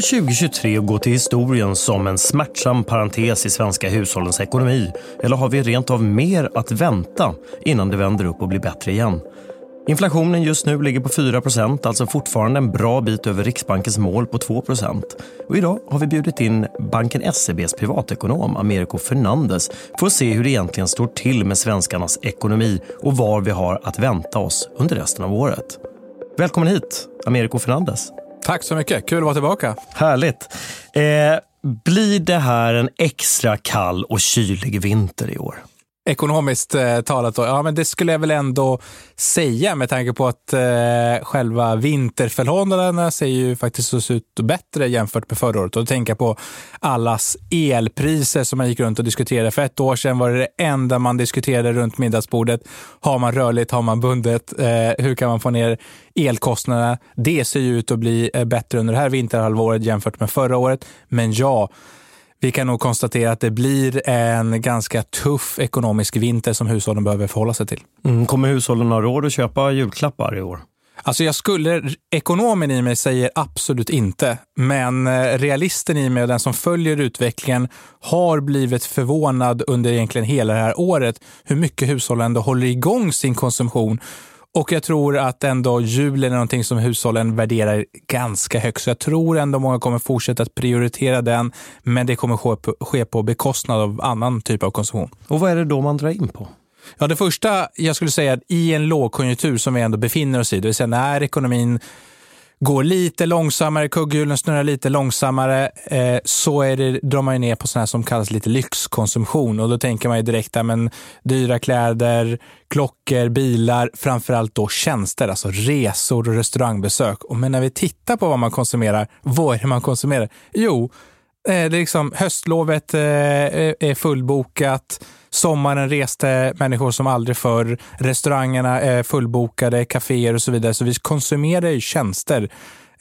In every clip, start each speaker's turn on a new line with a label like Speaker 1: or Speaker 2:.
Speaker 1: Kommer 2023 att gå till historien som en smärtsam parentes i svenska hushållens ekonomi? Eller har vi rent av mer att vänta innan det vänder upp och blir bättre igen? Inflationen just nu ligger på 4% alltså fortfarande en bra bit över Riksbankens mål på 2 Och idag har vi bjudit in banken SEBs privatekonom Americo Fernandes för att se hur det egentligen står till med svenskarnas ekonomi och var vi har att vänta oss under resten av året. Välkommen hit, Americo Fernandes.
Speaker 2: Tack så mycket. Kul att vara tillbaka.
Speaker 1: Härligt. Eh, blir det här en extra kall och kylig vinter i år?
Speaker 2: Ekonomiskt eh, talat då, ja men det skulle jag väl ändå säga med tanke på att eh, själva vinterförhållandena ser ju faktiskt ut bättre jämfört med förra året. Och tänka på allas elpriser som man gick runt och diskuterade. För ett år sedan var det det enda man diskuterade runt middagsbordet. Har man rörligt, har man bundet? Eh, hur kan man få ner elkostnaderna? Det ser ju ut att bli eh, bättre under det här vinterhalvåret jämfört med förra året. Men ja, vi kan nog konstatera att det blir en ganska tuff ekonomisk vinter som hushållen behöver förhålla sig till.
Speaker 1: Mm, kommer hushållen ha råd att köpa julklappar i år?
Speaker 2: Alltså jag skulle, ekonomen i mig säger absolut inte, men eh, realisten i mig och den som följer utvecklingen har blivit förvånad under egentligen hela det här året hur mycket hushållen ändå håller igång sin konsumtion och jag tror att ändå julen är någonting som hushållen värderar ganska högt. Så jag tror ändå många kommer fortsätta att prioritera den, men det kommer ske på, ske på bekostnad av annan typ av konsumtion.
Speaker 1: Och vad är det då man drar in på?
Speaker 2: Ja, det första jag skulle säga att i en lågkonjunktur som vi ändå befinner oss i, det vill säga när ekonomin går lite långsammare, kugghjulen snurrar lite långsammare, eh, så är det, drar man ner på sådana som kallas lite lyxkonsumtion. Och då tänker man ju direkt, men dyra kläder, klockor, bilar, framförallt då tjänster, alltså resor och restaurangbesök. Och men när vi tittar på vad man konsumerar, vad är det man konsumerar? Jo, Eh, det är liksom höstlovet eh, eh, är fullbokat, Sommaren reste människor som aldrig förr. Restaurangerna är fullbokade, kaféer och så vidare. Så vi konsumerar ju tjänster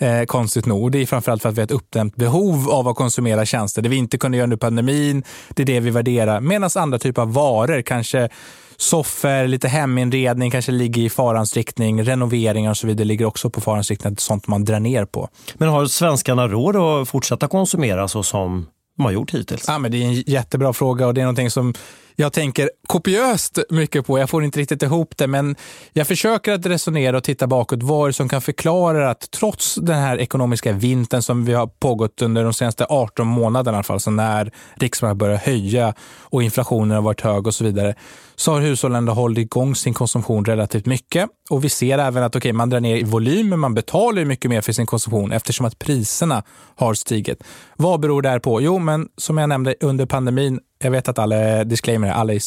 Speaker 2: Eh, konstigt nog. Det är framförallt för att vi har ett uppdämt behov av att konsumera tjänster. Det vi inte kunde göra under pandemin, det är det vi värderar. Medan andra typer av varor, kanske soffor, lite heminredning kanske ligger i farans riktning. Renoveringar och så vidare ligger också på farans riktning. Sånt man drar ner på.
Speaker 1: Men har svenskarna råd att fortsätta konsumera så som de har gjort hittills?
Speaker 2: Ja, men det är en jättebra fråga och det är någonting som jag tänker kopiöst mycket på. Jag får inte riktigt ihop det, men jag försöker att resonera och titta bakåt. Vad är det som kan förklara att trots den här ekonomiska vintern som vi har pågått under de senaste 18 månaderna, i alla fall, alltså när Riksbanken börjar höja och inflationen har varit hög och så vidare, så har hushållen hållit igång sin konsumtion relativt mycket. Och vi ser även att okay, man drar ner i volym, men man betalar mycket mer för sin konsumtion eftersom att priserna har stigit. Vad beror det här på? Jo, men som jag nämnde under pandemin, jag vet att alla, disclaimer, alla är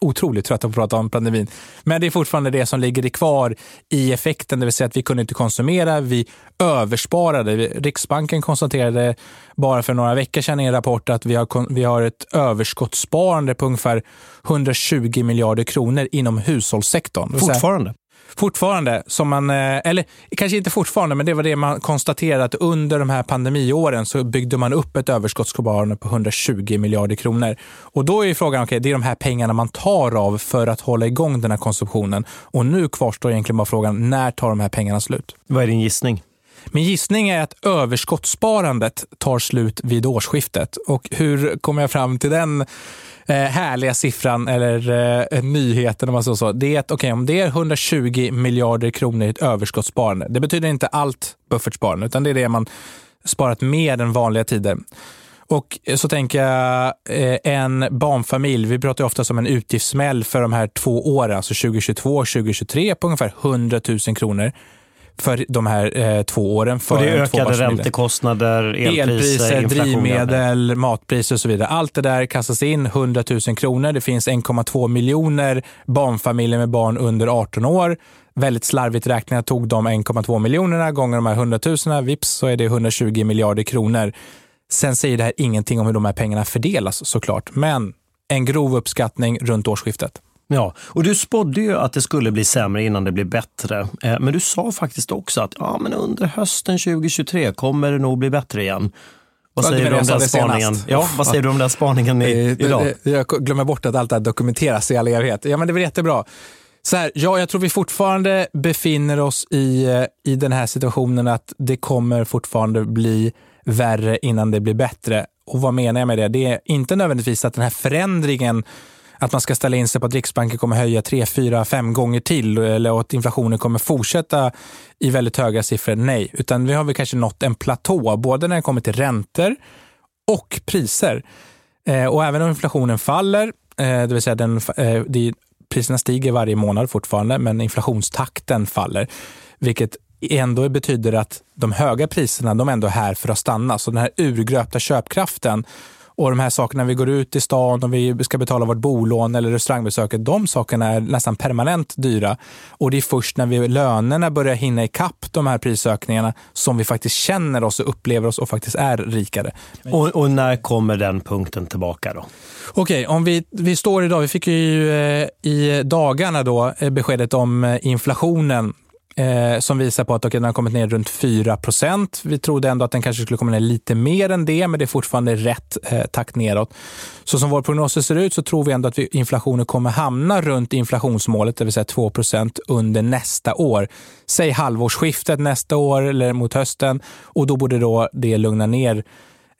Speaker 2: otroligt trötta på att prata om pandemin. Men det är fortfarande det som ligger kvar i effekten, det vill säga att vi kunde inte konsumera, vi översparade. Riksbanken konstaterade bara för några veckor sedan i en rapport att vi har, vi har ett överskottssparande på ungefär 120 miljarder kronor inom hushållssektorn.
Speaker 1: Fortfarande?
Speaker 2: Fortfarande, som man, eh, eller kanske inte fortfarande, men det var det man konstaterade att under de här pandemiåren så byggde man upp ett överskottssparande på 120 miljarder kronor. Och då är frågan, okej, okay, det är de här pengarna man tar av för att hålla igång den här konsumtionen. Och nu kvarstår egentligen bara frågan, när tar de här pengarna slut?
Speaker 1: Vad är din gissning?
Speaker 2: Min gissning är att överskottssparandet tar slut vid årsskiftet. Och hur kommer jag fram till den eh, härliga siffran eller eh, nyheten om man så, så. Det är att okay, om det är 120 miljarder kronor i ett överskottssparande. Det betyder inte allt buffertsparande utan det är det man sparat mer än vanliga tider. Och eh, så tänker jag eh, en barnfamilj, vi pratar ofta om en utgiftssmäll för de här två åren, alltså 2022 och 2023 på ungefär 100 000 kronor för de här eh, två åren. För
Speaker 1: och det är ökade räntekostnader, elpriser,
Speaker 2: elpriser drivmedel, matpriser och så vidare. Allt det där kastas in, 100 000 kronor. Det finns 1,2 miljoner barnfamiljer med barn under 18 år. Väldigt slarvigt räknat tog de 1,2 miljonerna gånger de här 100 000, vips så är det 120 miljarder kronor. Sen säger det här ingenting om hur de här pengarna fördelas såklart, men en grov uppskattning runt årsskiftet.
Speaker 1: Ja, och du spådde ju att det skulle bli sämre innan det blir bättre. Eh, men du sa faktiskt också att ja, men under hösten 2023 kommer det nog bli bättre igen. Vad säger, du om den spaningen? Ja, vad säger du om den spaningen i, idag?
Speaker 2: Jag glömmer bort att allt det här dokumenteras i all evighet. Ja, men det blir jättebra. Så här, ja, jag tror vi fortfarande befinner oss i, eh, i den här situationen att det kommer fortfarande bli värre innan det blir bättre. Och vad menar jag med det? Det är inte nödvändigtvis att den här förändringen att man ska ställa in sig på att Riksbanken kommer höja tre, fyra, fem gånger till eller att inflationen kommer fortsätta i väldigt höga siffror. Nej, utan vi har väl kanske nått en platå, både när det kommer till räntor och priser. Eh, och även om inflationen faller, eh, det vill säga den, eh, det, priserna stiger varje månad fortfarande, men inflationstakten faller, vilket ändå betyder att de höga priserna de är ändå här för att stanna. Så den här urgröpta köpkraften och de här sakerna vi går ut i stan och vi ska betala vårt bolån eller restaurangbesöket, de sakerna är nästan permanent dyra. Och det är först när vi, lönerna börjar hinna ikapp de här prisökningarna som vi faktiskt känner oss och upplever oss och faktiskt är rikare.
Speaker 1: Och, och när kommer den punkten tillbaka då?
Speaker 2: Okej, om vi, vi står idag, vi fick ju eh, i dagarna då eh, beskedet om eh, inflationen eh, som visar på att okay, den har kommit ner runt 4% Vi trodde ändå att den kanske skulle komma ner lite mer än det, men det är fortfarande rätt eh, takt neråt. Så som vår prognos ser ut så tror vi ändå att vi, inflationen kommer hamna runt inflationsmålet, det vill säga 2% under nästa år. Säg halvårsskiftet nästa år eller mot hösten och då borde då det lugna ner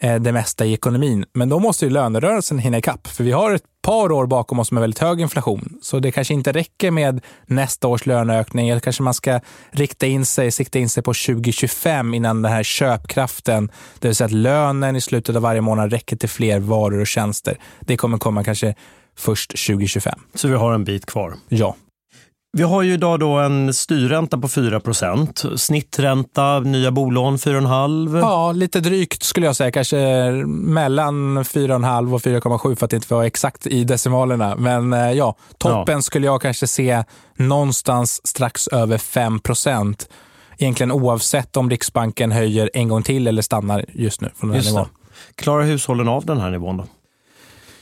Speaker 2: det mesta i ekonomin. Men då måste ju lönerörelsen hinna ikapp, för vi har ett par år bakom oss med väldigt hög inflation. Så det kanske inte räcker med nästa års löneökning. Eller kanske man ska rikta in sig, sikta in sig på 2025 innan den här köpkraften, det vill säga att lönen i slutet av varje månad räcker till fler varor och tjänster. Det kommer komma kanske först 2025.
Speaker 1: Så vi har en bit kvar?
Speaker 2: Ja.
Speaker 1: Vi har ju idag då en styrränta på 4% snittränta, nya bolån 4,5.
Speaker 2: Ja, lite drygt skulle jag säga. Kanske mellan 4,5 och 4,7 för att inte vara exakt i decimalerna. Men eh, ja, toppen ja. skulle jag kanske se någonstans strax över 5% Egentligen oavsett om Riksbanken höjer en gång till eller stannar just nu från den här nivån.
Speaker 1: Klarar hushållen av den här nivån då?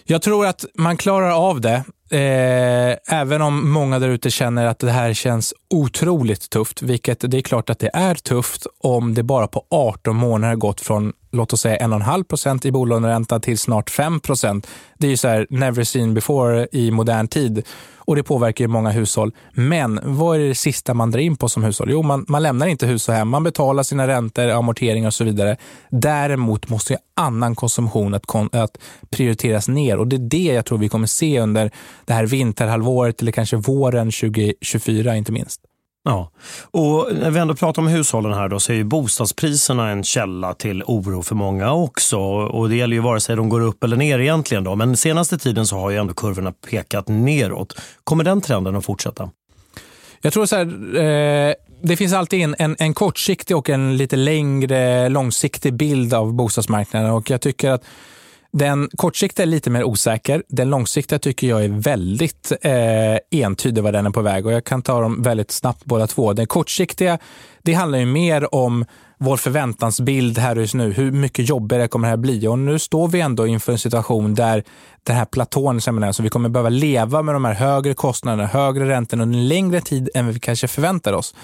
Speaker 2: Jag tror att man klarar av det. Eh, även om många där ute känner att det här känns otroligt tufft, vilket det är klart att det är tufft om det bara på 18 månader gått från låt oss säga 1,5 procent i bolåneränta till snart 5 procent. Det är ju så här never seen before i modern tid och det påverkar ju många hushåll. Men vad är det sista man drar in på som hushåll? Jo, man, man lämnar inte hus och hem. Man betalar sina räntor, amorteringar och så vidare. Däremot måste ju annan konsumtion att, att prioriteras ner och det är det jag tror vi kommer se under det här vinterhalvåret eller kanske våren 2024 inte minst.
Speaker 1: Ja, och när vi ändå pratar om hushållen här då så är ju bostadspriserna en källa till oro för många också. Och det gäller ju vare sig de går upp eller ner egentligen då. Men senaste tiden så har ju ändå kurvorna pekat neråt. Kommer den trenden att fortsätta?
Speaker 2: Jag tror så här, eh, det finns alltid en, en, en kortsiktig och en lite längre långsiktig bild av bostadsmarknaden och jag tycker att den kortsiktiga är lite mer osäker. Den långsiktiga tycker jag är väldigt eh, entydig vad den är på väg och jag kan ta dem väldigt snabbt båda två. Den kortsiktiga, det handlar ju mer om vår förväntansbild här just nu. Hur mycket jobbigare kommer det här bli? Och nu står vi ändå inför en situation där den här platån, så vi kommer behöva leva med de här högre kostnaderna, högre räntorna under en längre tid än vi kanske förväntar oss.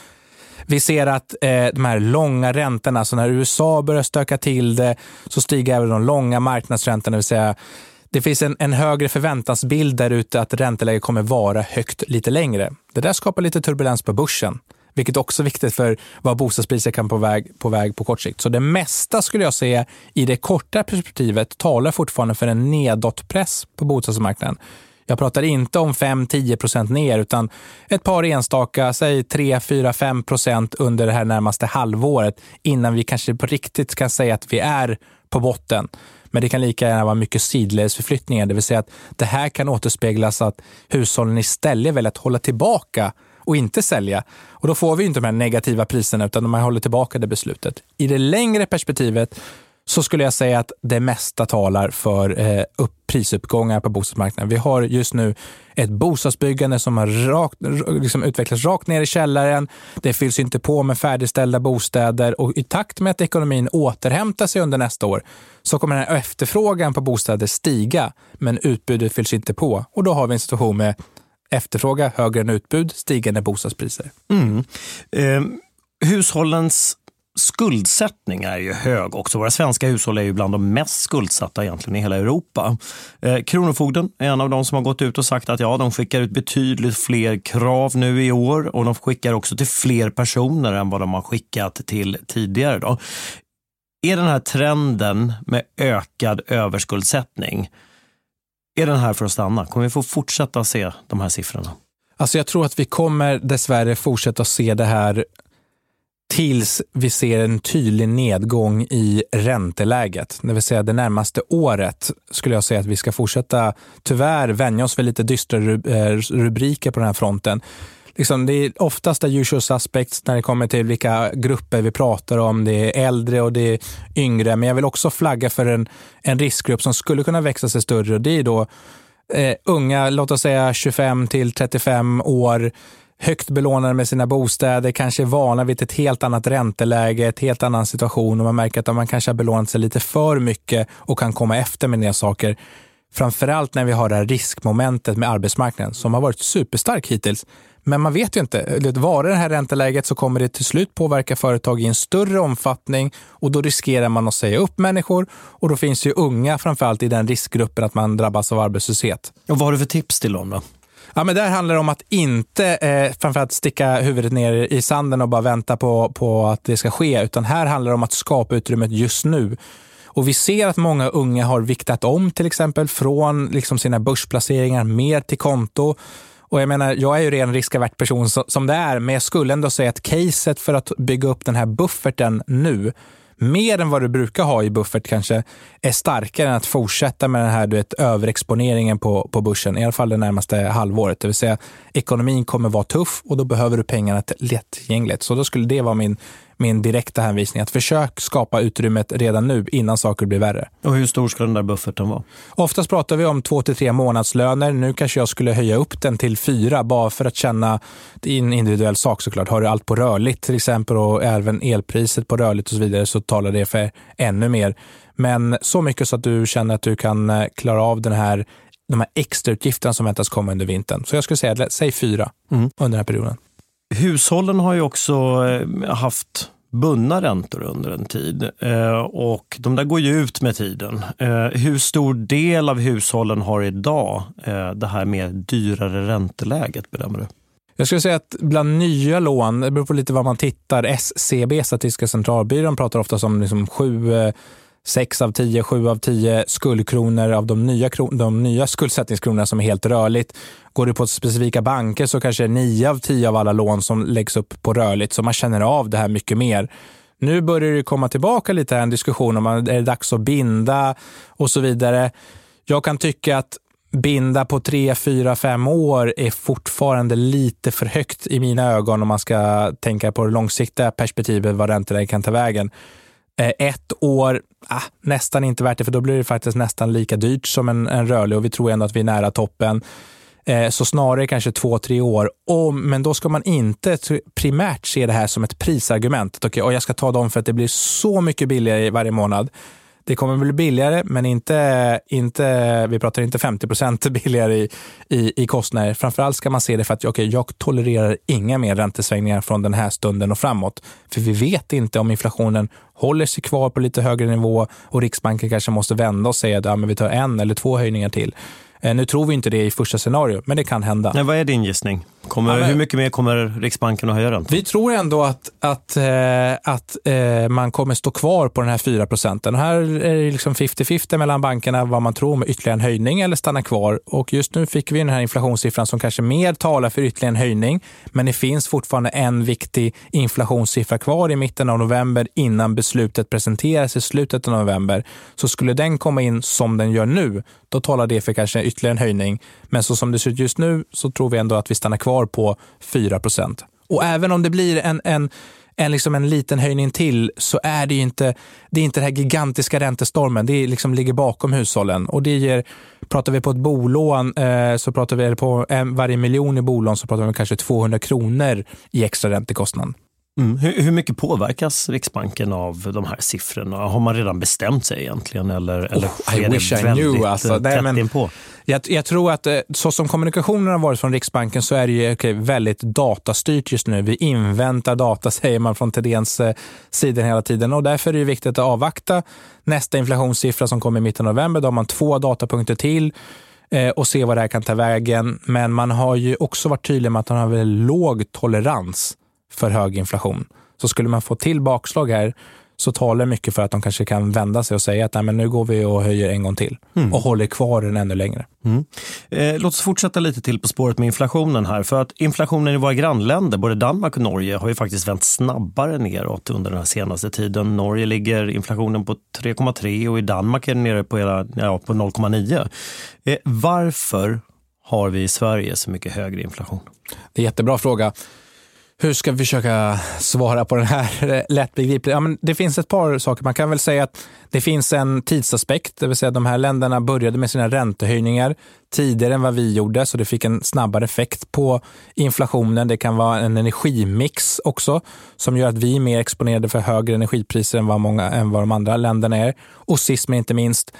Speaker 2: Vi ser att eh, de här långa räntorna, så när USA börjar stöka till det så stiger även de långa marknadsräntorna, det vill säga det finns en, en högre förväntansbild där ute att ränteläget kommer vara högt lite längre. Det där skapar lite turbulens på börsen, vilket också är viktigt för vad bostadspriser kan på väg, på väg på kort sikt. Så det mesta skulle jag säga i det korta perspektivet talar fortfarande för en nedåtpress på bostadsmarknaden. Jag pratar inte om 5-10 procent ner, utan ett par enstaka, säg 3, 4, 5 procent under det här närmaste halvåret innan vi kanske på riktigt kan säga att vi är på botten. Men det kan lika gärna vara mycket sidledsförflyttningar, det vill säga att det här kan återspeglas att hushållen istället väljer att hålla tillbaka och inte sälja. Och då får vi inte de här negativa priserna utan man håller tillbaka det beslutet. I det längre perspektivet så skulle jag säga att det mesta talar för eh, upp, prisuppgångar på bostadsmarknaden. Vi har just nu ett bostadsbyggande som har rakt, liksom utvecklats rakt ner i källaren. Det fylls inte på med färdigställda bostäder och i takt med att ekonomin återhämtar sig under nästa år så kommer den här efterfrågan på bostäder stiga, men utbudet fylls inte på. Och då har vi en situation med efterfrågan högre än utbud, stigande bostadspriser.
Speaker 1: Mm. Eh, hushållens skuldsättning är ju hög också. Våra svenska hushåll är ju bland de mest skuldsatta egentligen i hela Europa. Eh, Kronofogden är en av de som har gått ut och sagt att ja, de skickar ut betydligt fler krav nu i år och de skickar också till fler personer än vad de har skickat till tidigare. Då. Är den här trenden med ökad överskuldsättning, är den här för att stanna? Kommer vi få fortsätta se de här siffrorna?
Speaker 2: Alltså jag tror att vi kommer dessvärre fortsätta se det här tills vi ser en tydlig nedgång i ränteläget. Det vill säga det närmaste året skulle jag säga att vi ska fortsätta tyvärr vänja oss vid lite dystra eh, rubriker på den här fronten. Liksom, det är oftast the usual suspects när det kommer till vilka grupper vi pratar om. Det är äldre och det är yngre, men jag vill också flagga för en, en riskgrupp som skulle kunna växa sig större och det är då eh, unga, låt oss säga 25 till 35 år, högt belånade med sina bostäder, kanske är vana vid ett helt annat ränteläge, ett helt annan situation och man märker att man kanske har belånat sig lite för mycket och kan komma efter med nya saker. Framförallt när vi har det här riskmomentet med arbetsmarknaden som har varit superstark hittills. Men man vet ju inte. Var det här ränteläget så kommer det till slut påverka företag i en större omfattning och då riskerar man att säga upp människor och då finns ju unga framförallt i den riskgruppen att man drabbas av arbetslöshet.
Speaker 1: Och vad har du för tips till dem då?
Speaker 2: Ja, men där handlar det om att inte eh, framförallt sticka huvudet ner i sanden och bara vänta på, på att det ska ske, utan här handlar det om att skapa utrymmet just nu. Och Vi ser att många unga har viktat om till exempel från liksom sina börsplaceringar mer till konto. Och jag menar, jag är ju redan riskavert person som det är, men jag skulle ändå säga att caset för att bygga upp den här bufferten nu mer än vad du brukar ha i buffert kanske, är starkare än att fortsätta med den här du vet, överexponeringen på, på börsen, i alla fall det närmaste halvåret. Det vill säga, ekonomin kommer vara tuff och då behöver du pengarna lättgängligt. Så då skulle det vara min min direkta hänvisning. Att försök skapa utrymmet redan nu innan saker blir värre.
Speaker 1: Och hur stor ska den där bufferten vara?
Speaker 2: Oftast pratar vi om två till tre månadslöner. Nu kanske jag skulle höja upp den till fyra bara för att känna, det är en individuell sak såklart. Har du allt på rörligt till exempel och även elpriset på rörligt och så vidare så talar det för ännu mer. Men så mycket så att du känner att du kan eh, klara av den här de här extrautgifterna som väntas komma under vintern. Så jag skulle säga, säg fyra mm. under den här perioden.
Speaker 1: Hushållen har ju också eh, haft bundna räntor under en tid eh, och de där går ju ut med tiden. Eh, hur stor del av hushållen har idag det här mer dyrare ränteläget bedömer du?
Speaker 2: Jag skulle säga att bland nya lån, det beror på lite vad man tittar, SCB, Statistiska centralbyrån, pratar ofta om liksom sju sex av tio, sju av tio skuldkronor av de nya, de nya skuldsättningskronorna som är helt rörligt. Går du på specifika banker så kanske nio av tio av alla lån som läggs upp på rörligt, så man känner av det här mycket mer. Nu börjar det komma tillbaka lite en diskussion om att det är dags att binda och så vidare. Jag kan tycka att binda på tre, fyra, fem år är fortfarande lite för högt i mina ögon om man ska tänka på det långsiktiga perspektivet, vad räntorna kan ta vägen. Eh, ett år, ah, nästan inte värt det, för då blir det faktiskt nästan lika dyrt som en, en rörlig och vi tror ändå att vi är nära toppen. Eh, så snarare kanske två, tre år. Och, men då ska man inte primärt se det här som ett prisargument. Okay, och jag ska ta dem för att det blir så mycket billigare varje månad. Det kommer bli billigare, men inte, inte, vi pratar inte 50 procent billigare i, i, i kostnader. Framförallt ska man se det för att okay, jag tolererar inga mer räntesvängningar från den här stunden och framåt. För vi vet inte om inflationen håller sig kvar på lite högre nivå och Riksbanken kanske måste vända och säga att ja, men vi tar en eller två höjningar till. Eh, nu tror vi inte det i första scenariot, men det kan hända.
Speaker 1: Nej, vad är din gissning? Kommer, ja, hur mycket mer kommer Riksbanken att höja räntan?
Speaker 2: Vi tror ändå att, att, eh, att eh, man kommer stå kvar på den här 4 procenten. Här är det liksom 50-50 mellan bankerna vad man tror med ytterligare en höjning eller stanna kvar. Och just nu fick vi den här inflationssiffran som kanske mer talar för ytterligare en höjning. Men det finns fortfarande en viktig inflationssiffra kvar i mitten av november innan beslutet presenteras i slutet av november. Så skulle den komma in som den gör nu, då talar det för kanske ytterligare en höjning. Men så som det ser ut just nu så tror vi ändå att vi stannar kvar på 4 Och även om det blir en, en en, liksom en liten höjning till så är det inte, det är inte den här gigantiska räntestormen. Det liksom ligger bakom hushållen. Och det ger, pratar vi på ett bolån, eh, så pratar vi på en, varje miljon i bolån så pratar vi om kanske 200 kronor i extra räntekostnad.
Speaker 1: Mm. Hur, hur, mycket påverkas Riksbanken av de här siffrorna? Har man redan bestämt sig egentligen? Eller, oh, eller
Speaker 2: I wish I knew. Alltså. Nej, men, jag, jag, tror att eh, så som kommunikationen har varit från Riksbanken så är det ju okay, väldigt datastyrt just nu. Vi inväntar data, säger man från Thedéens eh, sida hela tiden. och Därför är det viktigt att avvakta nästa inflationssiffra som kommer i mitten av november. Då har man två datapunkter till eh, och se vad det här kan ta vägen. Men man har ju också varit tydlig med att man har väldigt låg tolerans för hög inflation. Så skulle man få till bakslag här så talar mycket för att de kanske kan vända sig och säga att Nej, men nu går vi och höjer en gång till mm. och håller kvar den ännu längre.
Speaker 1: Mm. Eh, låt oss fortsätta lite till på spåret med inflationen här. För att inflationen i våra grannländer, både Danmark och Norge, har ju faktiskt vänt snabbare neråt under den senaste tiden. Norge ligger inflationen på 3,3 och i Danmark är den nere på, ja, på 0,9. Eh, varför har vi i Sverige så mycket högre inflation?
Speaker 2: Det är en jättebra fråga. Hur ska vi försöka svara på den här eh, lättbegripligt? Ja, det finns ett par saker. Man kan väl säga att det finns en tidsaspekt, det vill säga att de här länderna började med sina räntehöjningar tidigare än vad vi gjorde, så det fick en snabbare effekt på inflationen. Det kan vara en energimix också, som gör att vi är mer exponerade för högre energipriser än vad, många, än vad de andra länderna är. Och sist men inte minst,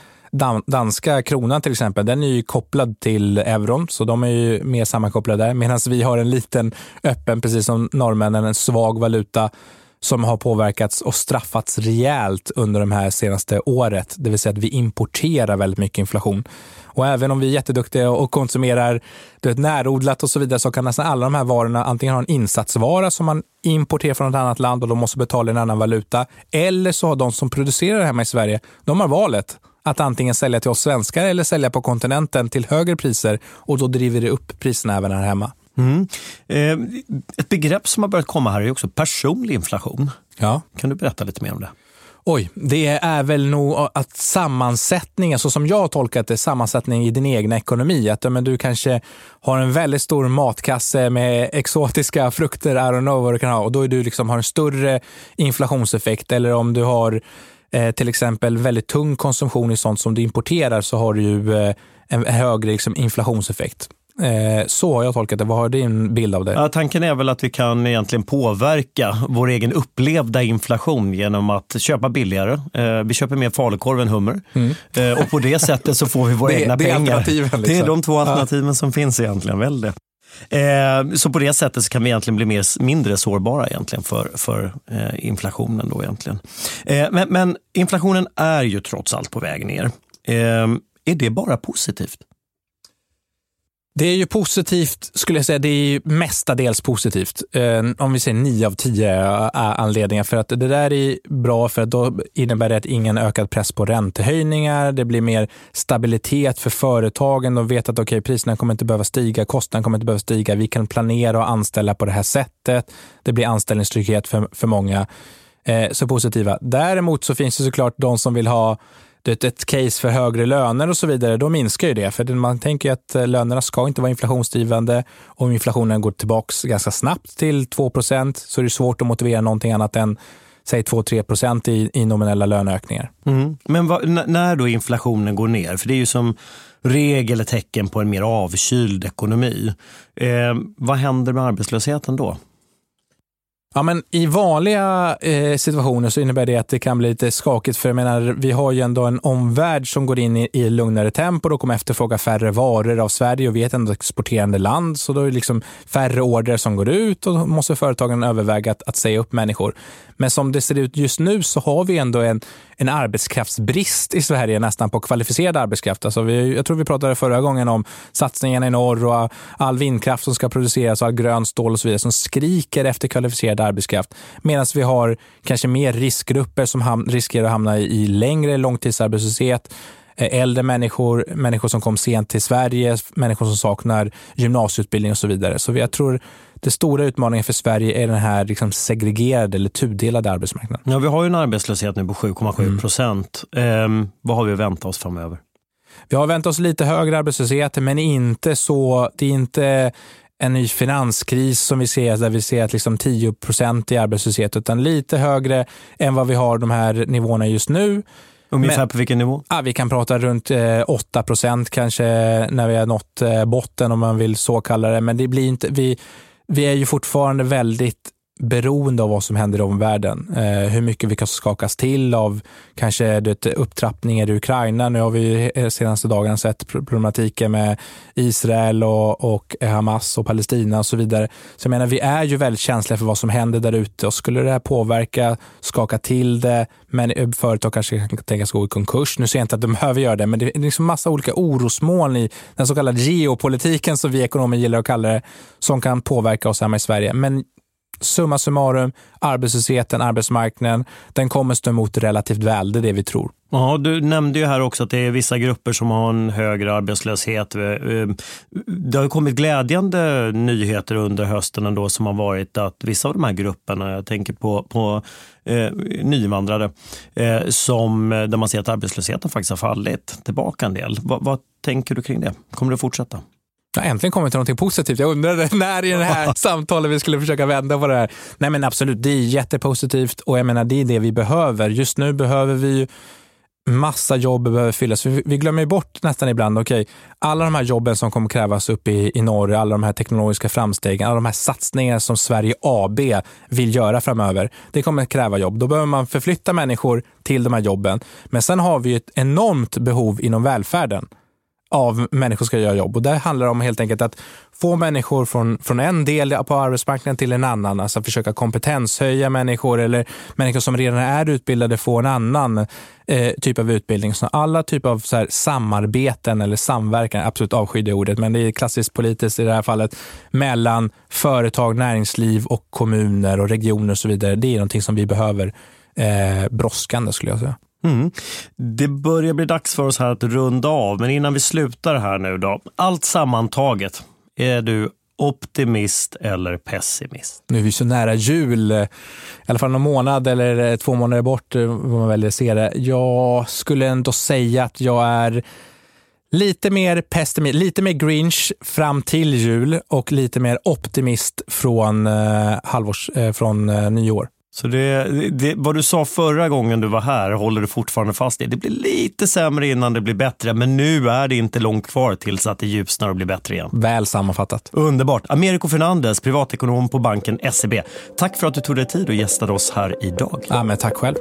Speaker 2: danska kronan till exempel, den är ju kopplad till euron, så de är ju mer sammankopplade där. Medan vi har en liten öppen, precis som norrmännen, en svag valuta som har påverkats och straffats rejält under de här senaste året. Det vill säga att vi importerar väldigt mycket inflation. Och även om vi är jätteduktiga och konsumerar du vet, närodlat och så vidare så kan nästan alla de här varorna antingen ha en insatsvara som man importerar från ett annat land och de måste betala en annan valuta. Eller så har de som producerar det hemma i Sverige, de har valet att antingen sälja till oss svenskar eller sälja på kontinenten till högre priser och då driver det upp priserna även här hemma. Mm.
Speaker 1: Eh, ett begrepp som har börjat komma här är också personlig inflation.
Speaker 2: Ja.
Speaker 1: Kan du berätta lite mer om det?
Speaker 2: Oj, det är väl nog att sammansättningen, så som jag har tolkat det, sammansättning i din egna ekonomi. Att men du kanske har en väldigt stor matkasse med exotiska frukter, I don't know vad du kan ha, och då är du liksom, har en större inflationseffekt. Eller om du har eh, till exempel väldigt tung konsumtion i sånt som du importerar så har du ju eh, en högre liksom, inflationseffekt. Eh, så har jag tolkat det. Vad har din bild av det?
Speaker 1: Ja, tanken är väl att vi kan egentligen påverka vår egen upplevda inflation genom att köpa billigare. Eh, vi köper mer falukorv än hummer mm. Eh, och på det sättet så får vi våra
Speaker 2: det,
Speaker 1: egna
Speaker 2: det
Speaker 1: pengar.
Speaker 2: Liksom.
Speaker 1: Det är de två alternativen ja. som finns egentligen. Väl det. Eh, så på det sättet så kan vi egentligen bli mer, mindre sårbara egentligen för, för eh, inflationen. Då egentligen. Eh, men, men, inflationen är ju trots allt på väg ner. Eh, är det bara positivt?
Speaker 2: Det är ju positivt, skulle jag säga. Det är mestadels positivt. Eh, om vi säger nio av tio eh, anledningar. För att det där är bra för att då innebär det att ingen ökad press på räntehöjningar. Det blir mer stabilitet för företagen. De vet att okay, priserna kommer inte behöva stiga, kostnaderna kommer inte behöva stiga. Vi kan planera och anställa på det här sättet. Det blir anställningstrygghet för, för många. Eh, så positiva. Däremot så finns det såklart de som vill ha ett, ett case för högre löner och så vidare, då minskar ju det. För man tänker att eh, lönerna ska inte vara inflationsdrivande. Om inflationen går tillbaka ganska snabbt till 2% så är det svårt att motivera någonting annat än säg 2-3 procent i, i nominella löneökningar.
Speaker 1: Mm. Men vad, när då inflationen går ner, för det är ju som regel ett tecken på en mer avkyld ekonomi. Eh, vad händer med arbetslösheten då?
Speaker 2: Ja, men I vanliga eh, situationer så innebär det att det kan bli lite skakigt. För jag menar, vi har ju ändå en omvärld som går in i, i lugnare tempo. och kommer efterfråga färre varor av Sverige och vi är ett ändå exporterande land. Så då är det liksom färre order som går ut och då måste företagen överväga att, att säga upp människor. Men som det ser ut just nu så har vi ändå en, en arbetskraftsbrist i Sverige nästan på kvalificerad arbetskraft. Alltså vi, jag tror vi pratade förra gången om satsningarna i norr och all vindkraft som ska produceras och all grön stål och så vidare som skriker efter kvalificerad arbetskraft. Medan vi har kanske mer riskgrupper som ham- riskerar att hamna i, i längre långtidsarbetslöshet äldre människor, människor som kom sent till Sverige, människor som saknar gymnasieutbildning och så vidare. Så jag tror den stora utmaningen för Sverige är den här liksom segregerade eller tudelade arbetsmarknaden.
Speaker 1: Ja, vi har ju en arbetslöshet nu på 7,7 procent. Mm. Eh, vad har vi att vänta oss framöver?
Speaker 2: Vi har väntat oss lite högre arbetslöshet, men inte så, det är inte en ny finanskris som vi ser, där vi ser att liksom 10 procent i arbetslöshet, utan lite högre än vad vi har de här nivåerna just nu.
Speaker 1: Ungefär Men, på vilken nivå?
Speaker 2: Ja, vi kan prata runt eh, 8 procent kanske när vi har nått eh, botten om man vill så kalla det. Men det blir inte, vi, vi är ju fortfarande väldigt beroende av vad som händer i omvärlden. Eh, hur mycket vi kan skakas till av kanske det, upptrappningar i Ukraina. Nu har vi de senaste dagarna sett problematiken med Israel och, och, Hamas och Palestina och så vidare. Så jag menar, vi är ju väldigt känsliga för vad som händer där ute och skulle det här påverka, skaka till det, men eh, företag kanske kan tänkas gå i konkurs. Nu ser jag inte att de behöver göra det, men det är liksom massa olika orosmoln i den så kallade geopolitiken som vi ekonomer gillar att kalla det, som kan påverka oss hemma i Sverige. Men summa summarum, arbetslösheten, arbetsmarknaden, den kommer stå emot relativt väl. Det är det vi tror.
Speaker 1: Ja, du nämnde ju här också att det är vissa grupper som har en högre arbetslöshet. Eh, eh, det har kommit glädjande nyheter under hösten ändå som har varit att vissa av de här grupperna, jag tänker på, på eh, nyinvandrare, eh, som, där man ser att arbetslösheten faktiskt har fallit tillbaka en del. Va, vad tänker du kring det? Kommer det att fortsätta?
Speaker 2: Ja, äntligen kommit till något positivt. Jag undrade när i det här samtalet vi skulle försöka vända på det här. Nej men absolut, det är jättepositivt och jag menar det är det vi behöver. Just nu behöver vi massa jobb behöver fyllas. Vi glömmer bort nästan ibland, okej, okay, alla de här jobben som kommer krävas uppe i, i norr, alla de här teknologiska framstegen, alla de här satsningarna som Sverige AB vill göra framöver, det kommer kräva jobb. Då behöver man förflytta människor till de här jobben. Men sen har vi ett enormt behov inom välfärden av människor ska göra jobb. Och det handlar om helt enkelt att få människor från, från en del på arbetsmarknaden till en annan. Alltså försöka kompetenshöja människor eller människor som redan är utbildade få en annan eh, typ av utbildning. Så alla typer av så här, samarbeten eller samverkan, absolut avskyr det ordet, men det är klassiskt politiskt i det här fallet, mellan företag, näringsliv och kommuner och regioner och så vidare. Det är någonting som vi behöver eh, brådskande skulle jag säga.
Speaker 1: Mm. Det börjar bli dags för oss här att runda av, men innan vi slutar här nu då. Allt sammantaget, är du optimist eller pessimist?
Speaker 2: Nu är vi så nära jul, eh, i alla fall någon månad eller eh, två månader bort, eh, vad man väljer att se det. Jag skulle ändå säga att jag är lite mer pessimist, lite mer grinch fram till jul och lite mer optimist från, eh, halvårs, eh, från eh, nyår.
Speaker 1: Så det, det, vad du sa förra gången du var här håller du fortfarande fast i. Det blir lite sämre innan det blir bättre, men nu är det inte långt kvar tills att det ljusnar och blir bättre igen.
Speaker 2: Väl sammanfattat.
Speaker 1: Underbart. Americo Fernandez, privatekonom på banken SEB. Tack för att du tog dig tid och gästade oss här idag.
Speaker 2: Ja, men tack själv.